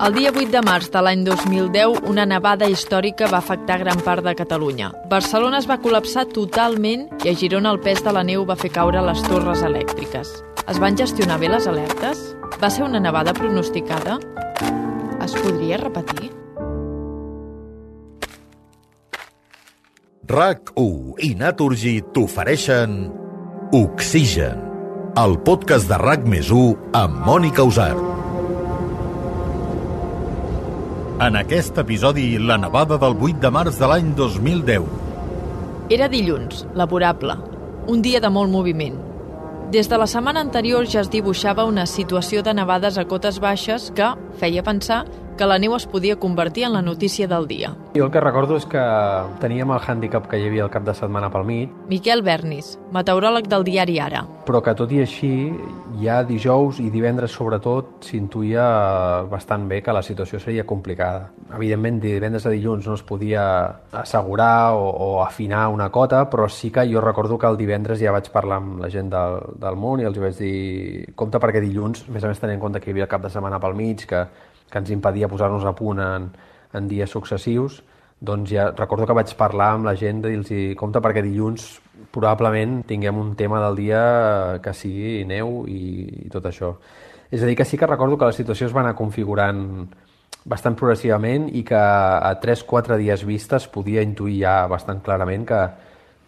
El dia 8 de març de l'any 2010, una nevada històrica va afectar gran part de Catalunya. Barcelona es va col·lapsar totalment i a Girona el pes de la neu va fer caure les torres elèctriques. Es van gestionar bé les alertes? Va ser una nevada pronosticada? Es podria repetir? RAC1 i Naturgy t'ofereixen Oxigen, el podcast de RAC més 1 amb Mònica Usart. En aquest episodi, la nevada del 8 de març de l'any 2010. Era dilluns, laborable, un dia de molt moviment. Des de la setmana anterior ja es dibuixava una situació de nevades a cotes baixes que feia pensar que la neu es podia convertir en la notícia del dia. Jo el que recordo és que teníem el hàndicap que hi havia el cap de setmana pel mig, Miquel Bernis, meteoròleg del diari Ara. però que tot i així, ja dijous i divendres sobretot, s'intuïa bastant bé que la situació seria complicada. Evidentment, de divendres a dilluns no es podia assegurar o, o afinar una cota, però sí que jo recordo que el divendres ja vaig parlar amb la gent del, del món i els vaig dir compte perquè dilluns, a més a més tenint en compte que hi havia el cap de setmana pel mig, que, que ens impedia posar-nos a punt en, en dies successius, doncs ja recordo que vaig parlar amb la gent de dir-los compte perquè dilluns probablement tinguem un tema del dia que sigui neu i, i tot això. És a dir, que sí que recordo que la situació es va anar configurant bastant progressivament i que a 3-4 dies vistes podia intuir ja bastant clarament que,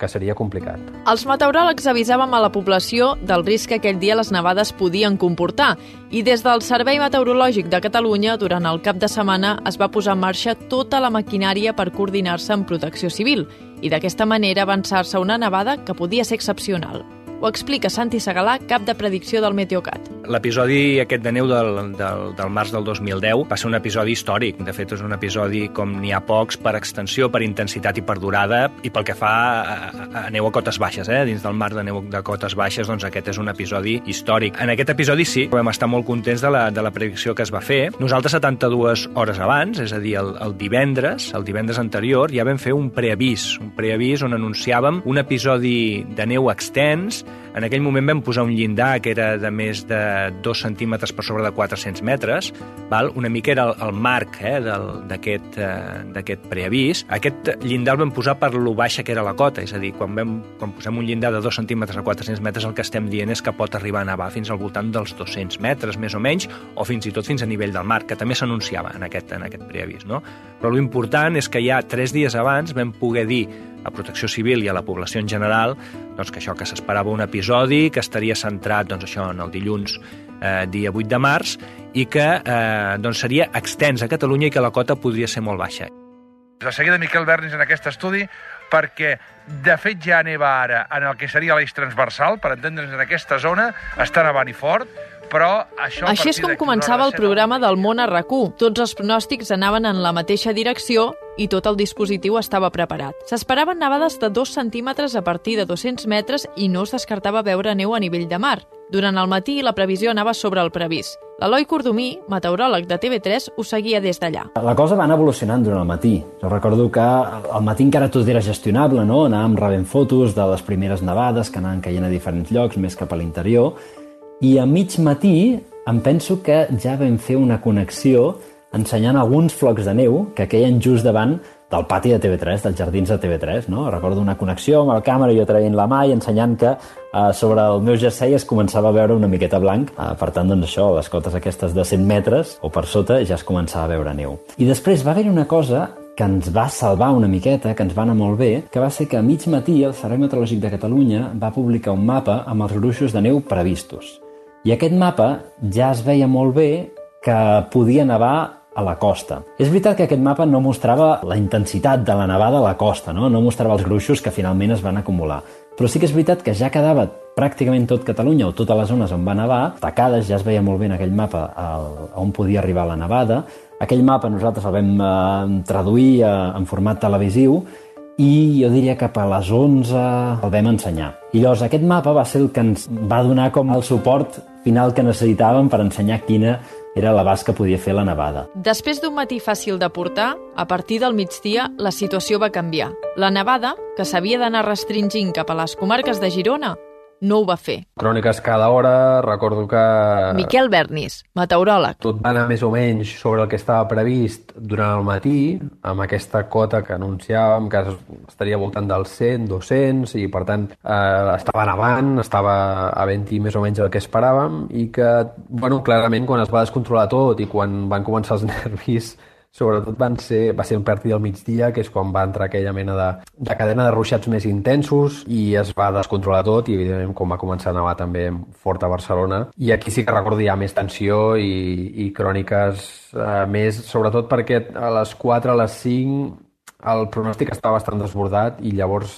que seria complicat. Els meteoròlegs avisàvem a la població del risc que aquell dia les nevades podien comportar i des del Servei Meteorològic de Catalunya durant el cap de setmana es va posar en marxa tota la maquinària per coordinar-se amb protecció civil i d'aquesta manera avançar-se una nevada que podia ser excepcional. Ho explica Santi Segalà, cap de predicció del Meteocat. L'episodi aquest de neu del, del, del març del 2010 va ser un episodi històric. De fet, és un episodi com n'hi ha pocs per extensió, per intensitat i per durada, i pel que fa a, a neu a cotes baixes, eh? dins del mar de neu de cotes baixes, doncs aquest és un episodi històric. En aquest episodi sí, vam estar molt contents de la, de la predicció que es va fer. Nosaltres 72 hores abans, és a dir, el, el divendres, el divendres anterior, ja vam fer un preavís, un preavís on anunciàvem un episodi de neu extens en aquell moment vam posar un llindar que era de més de 2 centímetres per sobre de 400 metres, val? una mica era el, el marc eh, d'aquest eh, preavís. Aquest llindar el vam posar per lo baixa que era la cota, és a dir, quan, vam, quan posem un llindar de 2 centímetres a 400 metres el que estem dient és que pot arribar a nevar fins al voltant dels 200 metres, més o menys, o fins i tot fins a nivell del mar, que també s'anunciava en, aquest, en aquest preavís. No? Però l'important és que ja tres dies abans vam poder dir a Protecció Civil i a la població en general doncs que això que s'esperava un episodi que estaria centrat doncs això en el dilluns eh, dia 8 de març i que eh, doncs seria extens a Catalunya i que la cota podria ser molt baixa. De seguida Miquel Bernis en aquest estudi perquè de fet ja neva ara en el que seria l'eix transversal, per entendre'ns en aquesta zona, està nevant i fort, però això... Així és com començava el programa del món a rac Tots els pronòstics anaven en la mateixa direcció i tot el dispositiu estava preparat. S'esperaven nevades de 2 centímetres a partir de 200 metres i no es descartava veure neu a nivell de mar. Durant el matí la previsió anava sobre el previst. L'Eloi Cordomí, meteoròleg de TV3, ho seguia des d'allà. La cosa va anar evolucionant durant el matí. Jo recordo que al matí encara tot era gestionable, no? Anàvem rebent fotos de les primeres nevades que anaven caient a diferents llocs, més cap a l'interior, i a mig matí em penso que ja vam fer una connexió ensenyant alguns flocs de neu que queien just davant del pati de TV3, dels jardins de TV3, no? Recordo una connexió amb el càmera, jo traient la mà i ensenyant que eh, sobre el meu jersei es començava a veure una miqueta blanc. Eh, per tant, doncs això, les cotes aquestes de 100 metres o per sota ja es començava a veure neu. I després va haver una cosa que ens va salvar una miqueta, que ens va anar molt bé, que va ser que a mig matí el Servei Meteorològic de Catalunya va publicar un mapa amb els gruixos de neu previstos. I aquest mapa ja es veia molt bé que podia nevar a la costa. És veritat que aquest mapa no mostrava la intensitat de la nevada a la costa, no? no mostrava els gruixos que finalment es van acumular. Però sí que és veritat que ja quedava pràcticament tot Catalunya o totes les zones on va nevar, tacades, ja es veia molt bé en aquell mapa on podia arribar la nevada. Aquell mapa nosaltres el vam eh, traduir eh, en format televisiu i jo diria cap a les 11 el vam ensenyar. I llavors aquest mapa va ser el que ens va donar com el suport final que necessitàvem per ensenyar quina era l'abast que podia fer la nevada. Després d'un matí fàcil de portar, a partir del migdia la situació va canviar. La nevada, que s'havia d'anar restringint cap a les comarques de Girona, no ho va fer. Cròniques cada hora, recordo que... Miquel Bernis, meteoròleg. Tot va anar més o menys sobre el que estava previst durant el matí, amb aquesta cota que anunciàvem que estaria voltant dels 100, 200, i per tant eh, estava nevant, estava havent-hi més o menys el que esperàvem, i que, bueno, clarament quan es va descontrolar tot i quan van començar els nervis sobretot van ser, va ser el partit del migdia, que és quan va entrar aquella mena de, de cadena de ruixats més intensos i es va descontrolar tot i evidentment com va començar a nevar també fort a Barcelona. I aquí sí que recordo ja més tensió i, i cròniques eh, més, sobretot perquè a les 4, a les 5 el pronòstic estava bastant desbordat i llavors,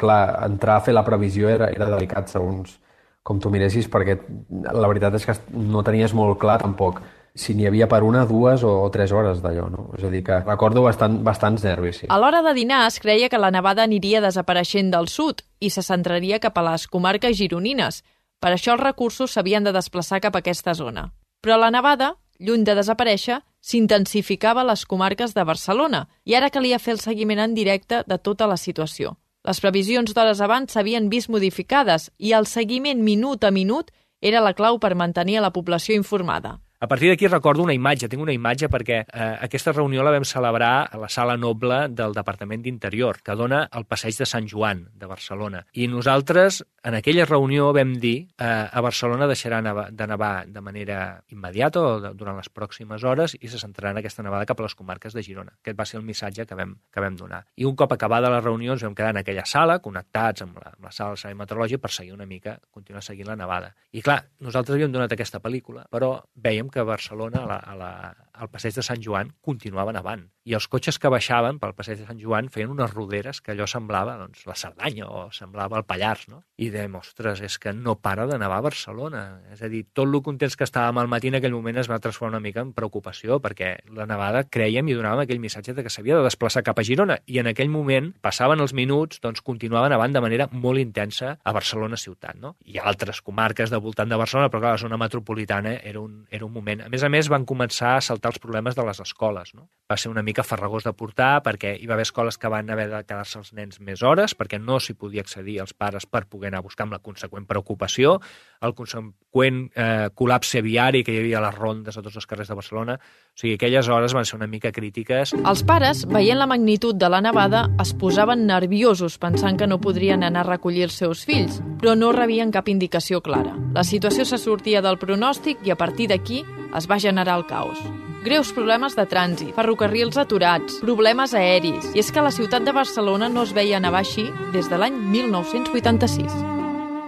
clar, entrar a fer la previsió era, era delicat segons com tu miressis perquè la veritat és que no tenies molt clar tampoc si n'hi havia per una, dues o, tres hores d'allò, no? És a dir, que recordo bastant, bastants nervis, sí. A l'hora de dinar es creia que la nevada aniria desapareixent del sud i se centraria cap a les comarques gironines. Per això els recursos s'havien de desplaçar cap a aquesta zona. Però la nevada, lluny de desaparèixer, s'intensificava a les comarques de Barcelona i ara calia fer el seguiment en directe de tota la situació. Les previsions d'hores abans s'havien vist modificades i el seguiment minut a minut era la clau per mantenir la població informada. A partir d'aquí recordo una imatge, tinc una imatge perquè eh, aquesta reunió la vam celebrar a la sala noble del Departament d'Interior, que dona al passeig de Sant Joan de Barcelona. I nosaltres, en aquella reunió, vam dir eh, a Barcelona deixarà de nevar de manera immediata o de, durant les pròximes hores i se centrarà en aquesta nevada cap a les comarques de Girona. Aquest va ser el missatge que vam, que vam donar. I un cop acabada la reunió ens vam quedar en aquella sala, connectats amb la, amb la sala del Servei Meteorològic per seguir una mica, continuar seguint la nevada. I clar, nosaltres havíem donat aquesta pel·lícula, però veiem que Barcelona, a la, a la, al passeig de Sant Joan, continuava nevant. I els cotxes que baixaven pel passeig de Sant Joan feien unes roderes que allò semblava doncs, la Cerdanya o semblava el Pallars, no? I dèiem, ostres, és que no para de nevar a Barcelona. És a dir, tot el contents que estàvem al matí en aquell moment es va transformar una mica en preocupació, perquè la nevada, creiem i donàvem aquell missatge de que s'havia de desplaçar cap a Girona. I en aquell moment, passaven els minuts, doncs continuava nevant de manera molt intensa a Barcelona ciutat, no? I altres comarques de voltant de Barcelona, però clar, la zona metropolitana era un, era un moment. A més a més, van començar a saltar els problemes de les escoles, no? Va ser una mica farragós de portar perquè hi va haver escoles que van haver de quedar-se els nens més hores perquè no s'hi podia accedir als pares per poder anar a buscar amb la conseqüent preocupació, el conseqüent eh, col·lapse viari que hi havia a les rondes a tots els carrers de Barcelona. O sigui, aquelles hores van ser una mica crítiques. Els pares, veient la magnitud de la nevada, es posaven nerviosos pensant que no podrien anar a recollir els seus fills, però no rebien cap indicació clara. La situació se sortia del pronòstic i a partir d'aquí es va generar el caos. Greus problemes de trànsit, ferrocarrils aturats, problemes aeris... I és que la ciutat de Barcelona no es veia nevar així des de l'any 1986.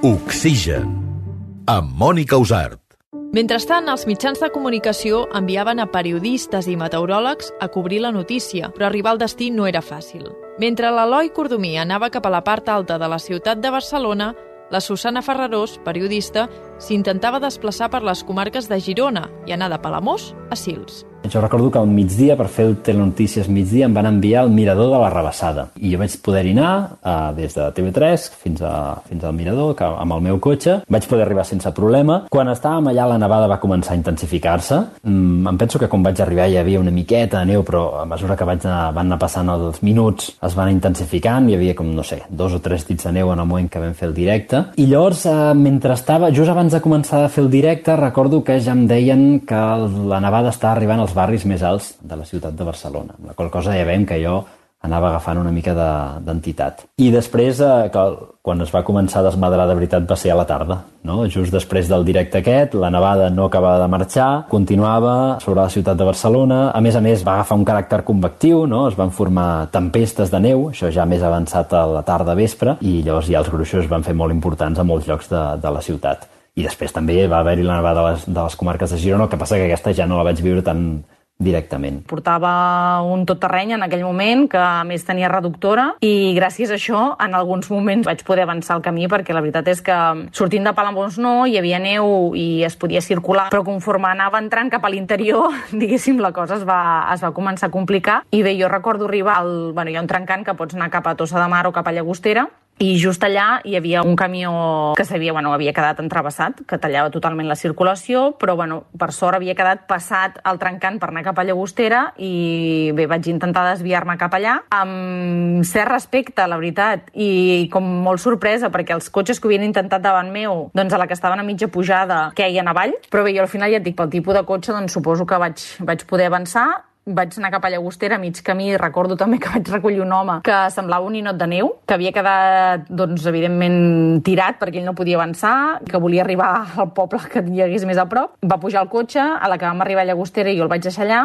Oxigen, amb Mònica Usart. Mentrestant, els mitjans de comunicació enviaven a periodistes i meteoròlegs a cobrir la notícia, però arribar al destí no era fàcil. Mentre l'Eloi Cordomí anava cap a la part alta de la ciutat de Barcelona, la Susana Ferrarós, periodista, s'intentava desplaçar per les comarques de Girona i anar de Palamós a Sils. Jo recordo que al migdia, per fer el Telenotícies migdia, em van enviar al Mirador de la Rebassada. I jo vaig poder-hi anar uh, des de TV3 fins, a, fins al Mirador, que amb el meu cotxe. Vaig poder arribar sense problema. Quan estàvem allà, la nevada va començar a intensificar-se. Mm, em penso que quan vaig arribar hi havia una miqueta de neu, però a mesura que vaig anar, van anar passant els minuts es van intensificant. Hi havia com, no sé, dos o tres dits de neu en el moment que vam fer el directe. I llavors, uh, mentre estava, just abans de començar a fer el directe, recordo que ja em deien que la nevada estava arribant als barris més alts de la ciutat de Barcelona, amb la qual cosa ja veiem que jo anava agafant una mica d'entitat. De, I després, eh, que quan es va començar a desmadrar de veritat va ser a la tarda, no? just després del directe aquest, la nevada no acabava de marxar, continuava sobre la ciutat de Barcelona, a més a més va agafar un caràcter convectiu, no? es van formar tempestes de neu, això ja més avançat a la tarda vespre, i llavors ja els gruixos van fer molt importants a molts llocs de, de la ciutat. I després també va haver-hi la nevada de les, de les comarques de Girona, el que passa que aquesta ja no la vaig viure tan, directament. Portava un tot terreny en aquell moment que a més tenia reductora i gràcies a això en alguns moments vaig poder avançar el camí perquè la veritat és que sortint de Palambons no, hi havia neu i es podia circular, però conforme anava entrant cap a l'interior, diguéssim, la cosa es va, es va començar a complicar i bé, jo recordo arribar al... Bueno, hi ha un trencant que pots anar cap a Tossa de Mar o cap a Llagostera i just allà hi havia un camió que s'havia, bueno, havia quedat entrevessat, que tallava totalment la circulació, però bueno, per sort havia quedat passat el trencant per anar cap a Llagostera i bé, vaig intentar desviar-me cap allà amb cert respecte, la veritat, i com molt sorpresa perquè els cotxes que havien intentat davant meu, doncs a la que estaven a mitja pujada, queien avall, però bé, jo al final ja et dic, pel tipus de cotxe, doncs suposo que vaig, vaig poder avançar vaig anar cap a Llagostera, mig camí, recordo també que vaig recollir un home que semblava un ninot de neu, que havia quedat, doncs, evidentment, tirat perquè ell no podia avançar, que volia arribar al poble que hi hagués més a prop. Va pujar al cotxe, a la que vam arribar a Llagostera i jo el vaig deixar allà,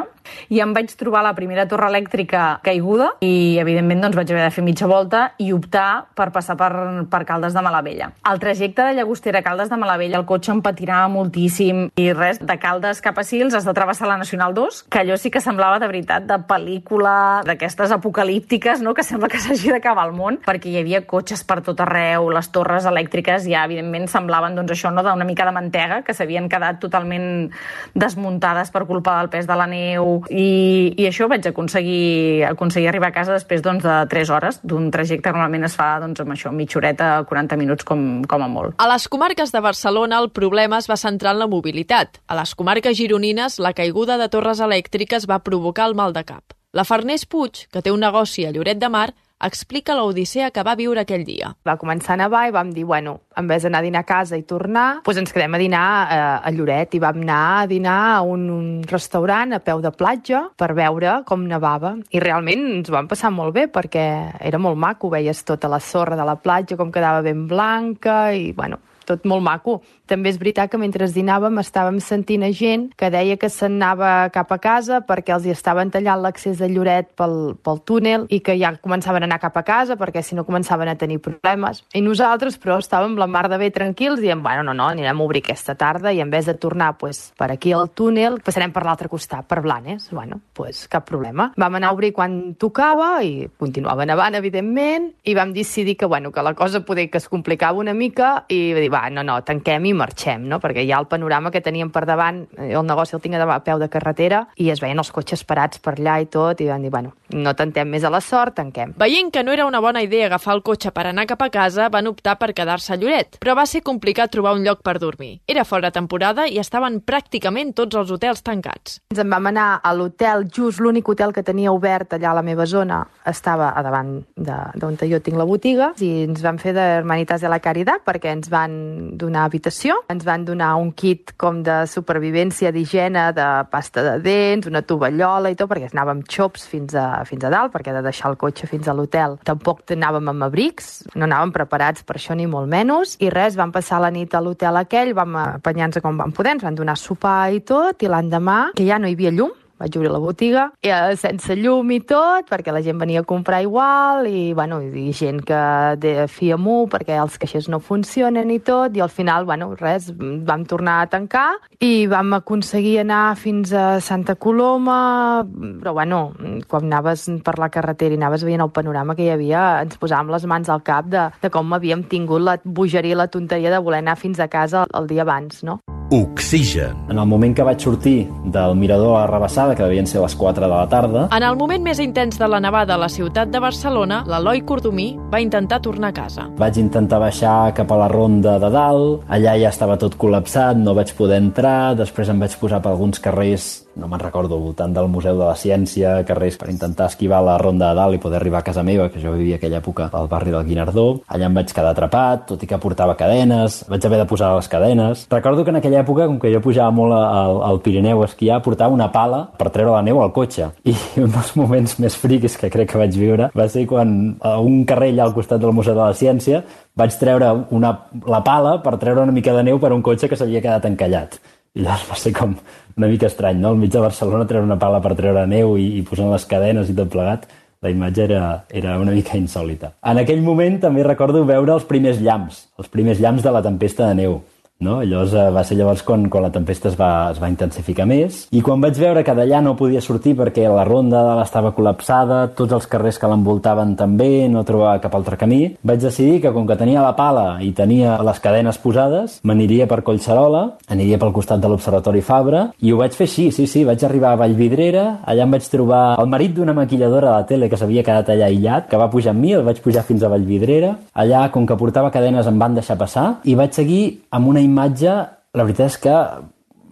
i em vaig trobar la primera torre elèctrica caiguda i, evidentment, doncs, vaig haver de fer mitja volta i optar per passar per, per Caldes de Malavella. El trajecte de Llagostera a Caldes de Malavella, el cotxe em patirà moltíssim i res, de Caldes cap a Sils has de travessar la Nacional 2, que allò sí que semblava semblava de veritat de pel·lícula d'aquestes apocalíptiques, no? que sembla que s'hagi d'acabar el món, perquè hi havia cotxes per tot arreu, les torres elèctriques ja evidentment semblaven doncs, això no d'una mica de mantega, que s'havien quedat totalment desmuntades per culpa del pes de la neu, i, i això vaig aconseguir, aconseguir arribar a casa després doncs, de 3 hores d'un trajecte normalment es fa doncs, amb això, mitja horeta, 40 minuts com, com a molt. A les comarques de Barcelona el problema es va centrar en la mobilitat. A les comarques gironines la caiguda de torres elèctriques va provocar provocar el mal de cap. La Farners Puig, que té un negoci a Lloret de Mar, explica l'odissea que va viure aquell dia. Va començar a nevar i vam dir, bueno, en vez d'anar a dinar a casa i tornar, doncs ens quedem a dinar a, eh, a Lloret i vam anar a dinar a un, un restaurant a peu de platja per veure com nevava. I realment ens vam passar molt bé perquè era molt maco, veies tota la sorra de la platja, com quedava ben blanca i, bueno, tot molt maco. També és veritat que mentre dinàvem estàvem sentint a gent que deia que se'n anava cap a casa perquè els hi estaven tallant l'accés de Lloret pel, pel túnel i que ja començaven a anar cap a casa perquè si no començaven a tenir problemes. I nosaltres, però, estàvem la mar de bé tranquils dient, bueno, no, no, anirem a obrir aquesta tarda i en vez de tornar pues, per aquí al túnel, passarem per l'altre costat, per Blanes. Bueno, pues, cap problema. Vam anar a obrir quan tocava i continuava nevant, evidentment, i vam decidir que, bueno, que la cosa poder que es complicava una mica i dir, va, no, no, tanquem i marxem, no? perquè ja el panorama que teníem per davant, eh, el negoci el tinc a peu de carretera, i es veien els cotxes parats per allà i tot, i van dir, bueno, no tentem més a la sort, tanquem. Veient que no era una bona idea agafar el cotxe per anar cap a casa, van optar per quedar-se a Lloret, però va ser complicat trobar un lloc per dormir. Era fora temporada i estaven pràcticament tots els hotels tancats. Ens en vam anar a l'hotel, just l'únic hotel que tenia obert allà a la meva zona estava a davant d'on jo tinc la botiga, i ens van fer d'Hermanitas de la Caritat perquè ens van donar habitació, ens van donar un kit com de supervivència d'higiene, de pasta de dents, una tovallola i tot, perquè anàvem xops fins a, fins a dalt, perquè de deixar el cotxe fins a l'hotel. Tampoc anàvem amb abrics, no anàvem preparats per això ni molt menys, i res, vam passar la nit a l'hotel aquell, vam apanyar-nos com vam poder, ens van donar sopar i tot, i l'endemà, que ja no hi havia llum, vaig obrir la botiga, i, eh, sense llum i tot, perquè la gent venia a comprar igual, i, bueno, i gent que de fi amunt, perquè els caixers no funcionen i tot, i al final, bueno, res, vam tornar a tancar i vam aconseguir anar fins a Santa Coloma, però, bueno, quan anaves per la carretera i anaves veient el panorama que hi havia, ens posàvem les mans al cap de, de com havíem tingut la bogeria i la tonteria de voler anar fins a casa el, el dia abans, no? Oxigen. En el moment que vaig sortir del mirador a Rebassada, que devien ser les 4 de la tarda... En el moment més intens de la nevada a la ciutat de Barcelona, l'Eloi Cordomí va intentar tornar a casa. Vaig intentar baixar cap a la ronda de dalt, allà ja estava tot col·lapsat, no vaig poder entrar, després em vaig posar per alguns carrers no me'n recordo, voltant del Museu de la Ciència, carrers per intentar esquivar la ronda de dalt i poder arribar a casa meva, que jo vivia aquella època al barri del Guinardó. Allà em vaig quedar atrapat, tot i que portava cadenes, vaig haver de posar les cadenes. Recordo que en aquella època, com que jo pujava molt al, al Pirineu a esquiar, portava una pala per treure la neu al cotxe. I un dels moments més friquis que crec que vaig viure va ser quan a un carrer allà al costat del Museu de la Ciència vaig treure una, la pala per treure una mica de neu per un cotxe que s'havia quedat encallat. Llavors va ser com una mica estrany, no? Al mig de Barcelona treure una pala per treure neu i, i posant les cadenes i tot plegat, la imatge era, era una mica insòlita. En aquell moment també recordo veure els primers llamps, els primers llamps de la tempesta de neu. No? Llavors eh, va ser llavors quan, quan la tempesta es va, es va intensificar més i quan vaig veure que d'allà no podia sortir perquè la ronda de estava col·lapsada, tots els carrers que l'envoltaven també, no trobava cap altre camí, vaig decidir que com que tenia la pala i tenia les cadenes posades, m'aniria per Collserola, aniria pel costat de l'Observatori Fabra i ho vaig fer així, sí, sí, vaig arribar a Vallvidrera, allà em vaig trobar el marit d'una maquilladora de la tele que s'havia quedat allà aïllat, que va pujar amb mi, el vaig pujar fins a Vallvidrera, allà com que portava cadenes em van deixar passar i vaig seguir amb una imatge, la veritat és que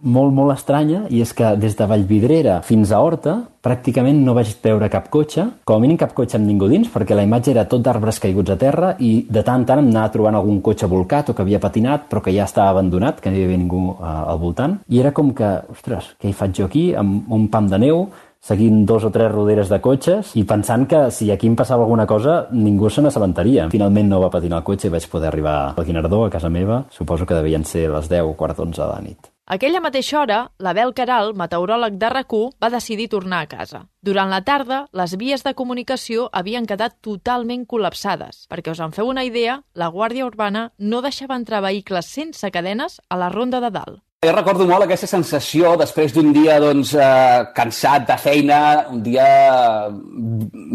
molt, molt estranya, i és que des de Vallvidrera fins a Horta pràcticament no vaig veure cap cotxe, com a mínim cap cotxe amb ningú dins, perquè la imatge era tot d'arbres caiguts a terra i de tant en tant em anava trobant algun cotxe volcat o que havia patinat però que ja estava abandonat, que no hi havia ningú uh, al voltant. I era com que, ostres, què hi faig jo aquí amb un pam de neu, seguint dos o tres roderes de cotxes i pensant que si aquí em passava alguna cosa ningú se n'assabentaria. Finalment no va patinar el cotxe i vaig poder arribar al Guinardó, a casa meva. Suposo que devien ser les 10 o quart d'onze de la nit. Aquella mateixa hora, l'Abel Caral, meteoròleg de rac va decidir tornar a casa. Durant la tarda, les vies de comunicació havien quedat totalment col·lapsades. Perquè us en feu una idea, la Guàrdia Urbana no deixava entrar vehicles sense cadenes a la ronda de dalt. Jo recordo molt aquesta sensació després d'un dia doncs, eh, cansat de feina, un dia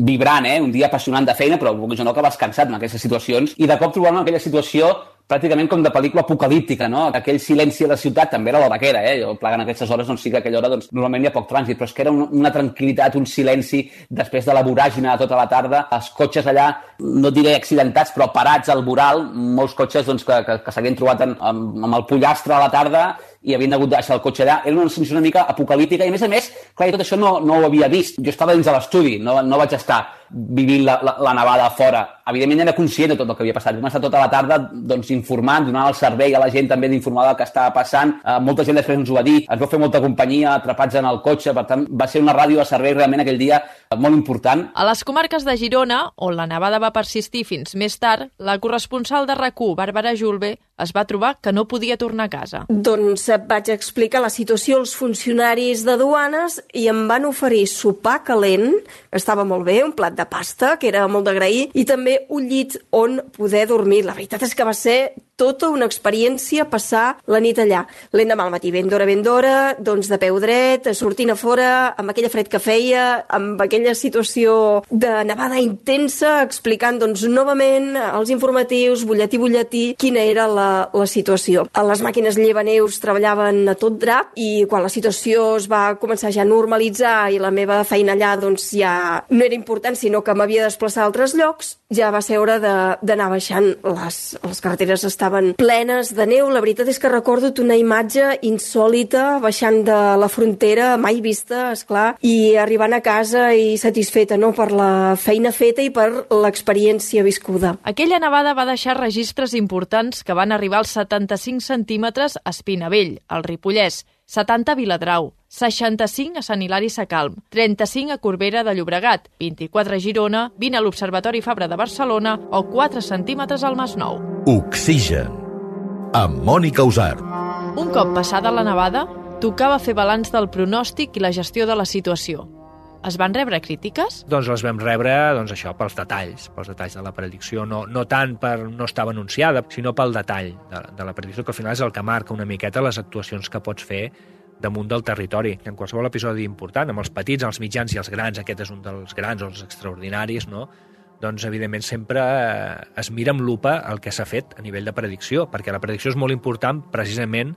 vibrant, eh? un dia apassionant de feina, però jo no vas cansat en aquestes situacions, i de cop trobar-me en aquella situació pràcticament com de pel·lícula apocalíptica, no? Aquell silenci a la ciutat també era la vaquera, eh? Jo plegant aquestes hores, doncs sí que aquella hora doncs, normalment hi ha poc trànsit, però és que era una, una tranquil·litat, un silenci després de la voràgina de tota la tarda, els cotxes allà, no diré accidentats, però parats al voral, molts cotxes doncs, que, que, que s'havien trobat en, amb, amb el pollastre a la tarda i havien hagut de deixar el cotxe allà. Era una sensació una mica apocalíptica i, a més a més, clar, tot això no, no ho havia vist. Jo estava dins de l'estudi, no, no vaig estar vivint la, la, la nevada a fora. Evidentment era conscient de tot el que havia passat. Vam estar tota la tarda doncs, informant, donant el servei a la gent també d'informar del que estava passant. Uh, molta gent després ens ho va dir, ens va fer molta companyia, atrapats en el cotxe, per tant va ser una ràdio de servei realment aquell dia molt important. A les comarques de Girona, on la nevada va persistir fins més tard, la corresponsal de rac Bàrbara Julve, es va trobar que no podia tornar a casa. Doncs vaig explicar la situació als funcionaris de duanes i em van oferir sopar calent, estava molt bé, un plat de pasta, que era molt d'agrair, i també un llit on poder dormir. La veritat és que va ser tota una experiència passar la nit allà. L'endemà al matí, ben d'hora, ben d'hora, doncs de peu dret, sortint a fora, amb aquella fred que feia, amb aquella situació de nevada intensa, explicant doncs novament els informatius, butlletí, butlletí, quina era la, la situació. Les màquines llevaneus treballaven a tot drap i quan la situació es va començar ja a normalitzar i la meva feina allà doncs ja no era important, sinó que m'havia de desplaçar a altres llocs, ja va ser hora d'anar baixant. Les, les carreteres estaven plenes de neu. La veritat és que recordo una imatge insòlita baixant de la frontera, mai vista, és clar, i arribant a casa i satisfeta no? per la feina feta i per l'experiència viscuda. Aquella nevada va deixar registres importants que van arribar als 75 centímetres a Espinavell, al Ripollès, 70 a Viladrau, 65 a Sant Hilari Sacalm, 35 a Corbera de Llobregat, 24 a Girona, 20 a l'Observatori Fabra de Barcelona o 4 centímetres al Masnou. Oxigen, amb Mònica Usart. Un cop passada la nevada, tocava fer balanç del pronòstic i la gestió de la situació. Es van rebre crítiques? Doncs les vam rebre, doncs això, pels detalls, pels detalls de la predicció, no, no tant per no estava anunciada, sinó pel detall de, de la predicció, que al final és el que marca una miqueta les actuacions que pots fer damunt del territori. En qualsevol episodi important, amb els petits, els mitjans i els grans, aquest és un dels grans o els extraordinaris, no? doncs evidentment sempre eh, es mira amb lupa el que s'ha fet a nivell de predicció, perquè la predicció és molt important precisament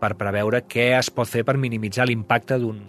per preveure què es pot fer per minimitzar l'impacte d'un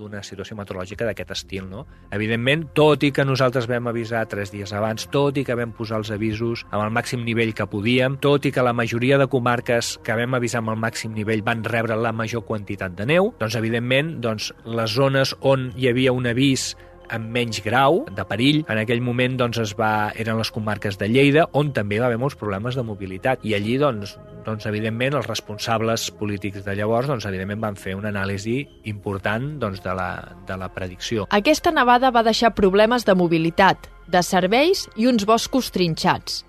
d'una situació meteorològica d'aquest estil. No? Evidentment, tot i que nosaltres vam avisar tres dies abans, tot i que vam posar els avisos amb el màxim nivell que podíem, tot i que la majoria de comarques que vam avisar amb el màxim nivell van rebre la major quantitat de neu, doncs evidentment doncs, les zones on hi havia un avís amb menys grau de perill. En aquell moment doncs, es va, eren les comarques de Lleida, on també va haver molts problemes de mobilitat. I allí, doncs, doncs, evidentment, els responsables polítics de llavors doncs, evidentment van fer una anàlisi important doncs, de, la, de la predicció. Aquesta nevada va deixar problemes de mobilitat, de serveis i uns boscos trinxats.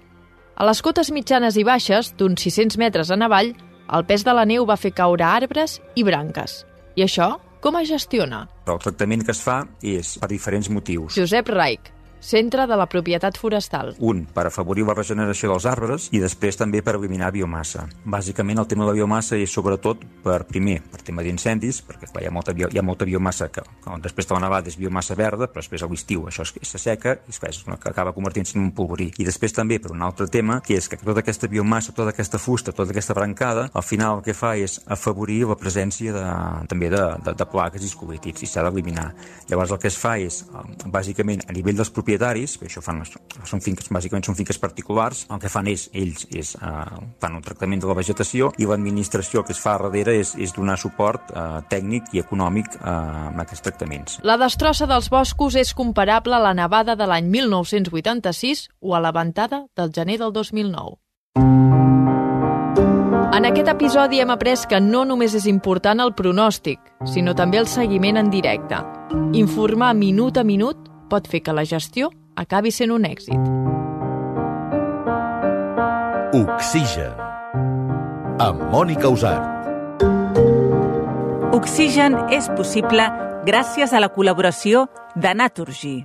A les cotes mitjanes i baixes, d'uns 600 metres en avall, el pes de la neu va fer caure arbres i branques. I això com es gestiona? El tractament que es fa és per diferents motius. Josep Raik, centre de la propietat forestal. Un, per afavorir la regeneració dels arbres i després també per eliminar biomassa. Bàsicament el tema de la biomassa és sobretot per, primer, per tema d'incendis, perquè clar, hi, ha molta, hi ha molta biomassa que, que després de la nevada és biomassa verda, però després a l'estiu això s'asseca i és una que acaba convertint-se en un polvorí. I després també per un altre tema, que és que tota aquesta biomassa, tota aquesta fusta, tota aquesta brancada, al final el que fa és afavorir la presència de, també de, de, de plagues i escobitis i s'ha d'eliminar. Llavors el que es fa és, bàsicament, a nivell dels propietaris, això fan, són finques, bàsicament són finques particulars, el que fan és, ells és, eh, fan un tractament de la vegetació i l'administració que es fa darrere és, és donar suport eh, tècnic i econòmic eh, a aquests tractaments. La destrossa dels boscos és comparable a la nevada de l'any 1986 o a la ventada del gener del 2009. En aquest episodi hem après que no només és important el pronòstic, sinó també el seguiment en directe. Informar minut a minut pot fer que la gestió acabi sent un èxit. Oxigen. Amb Mònica Usart. Oxigen és possible gràcies a la col·laboració de Naturgy.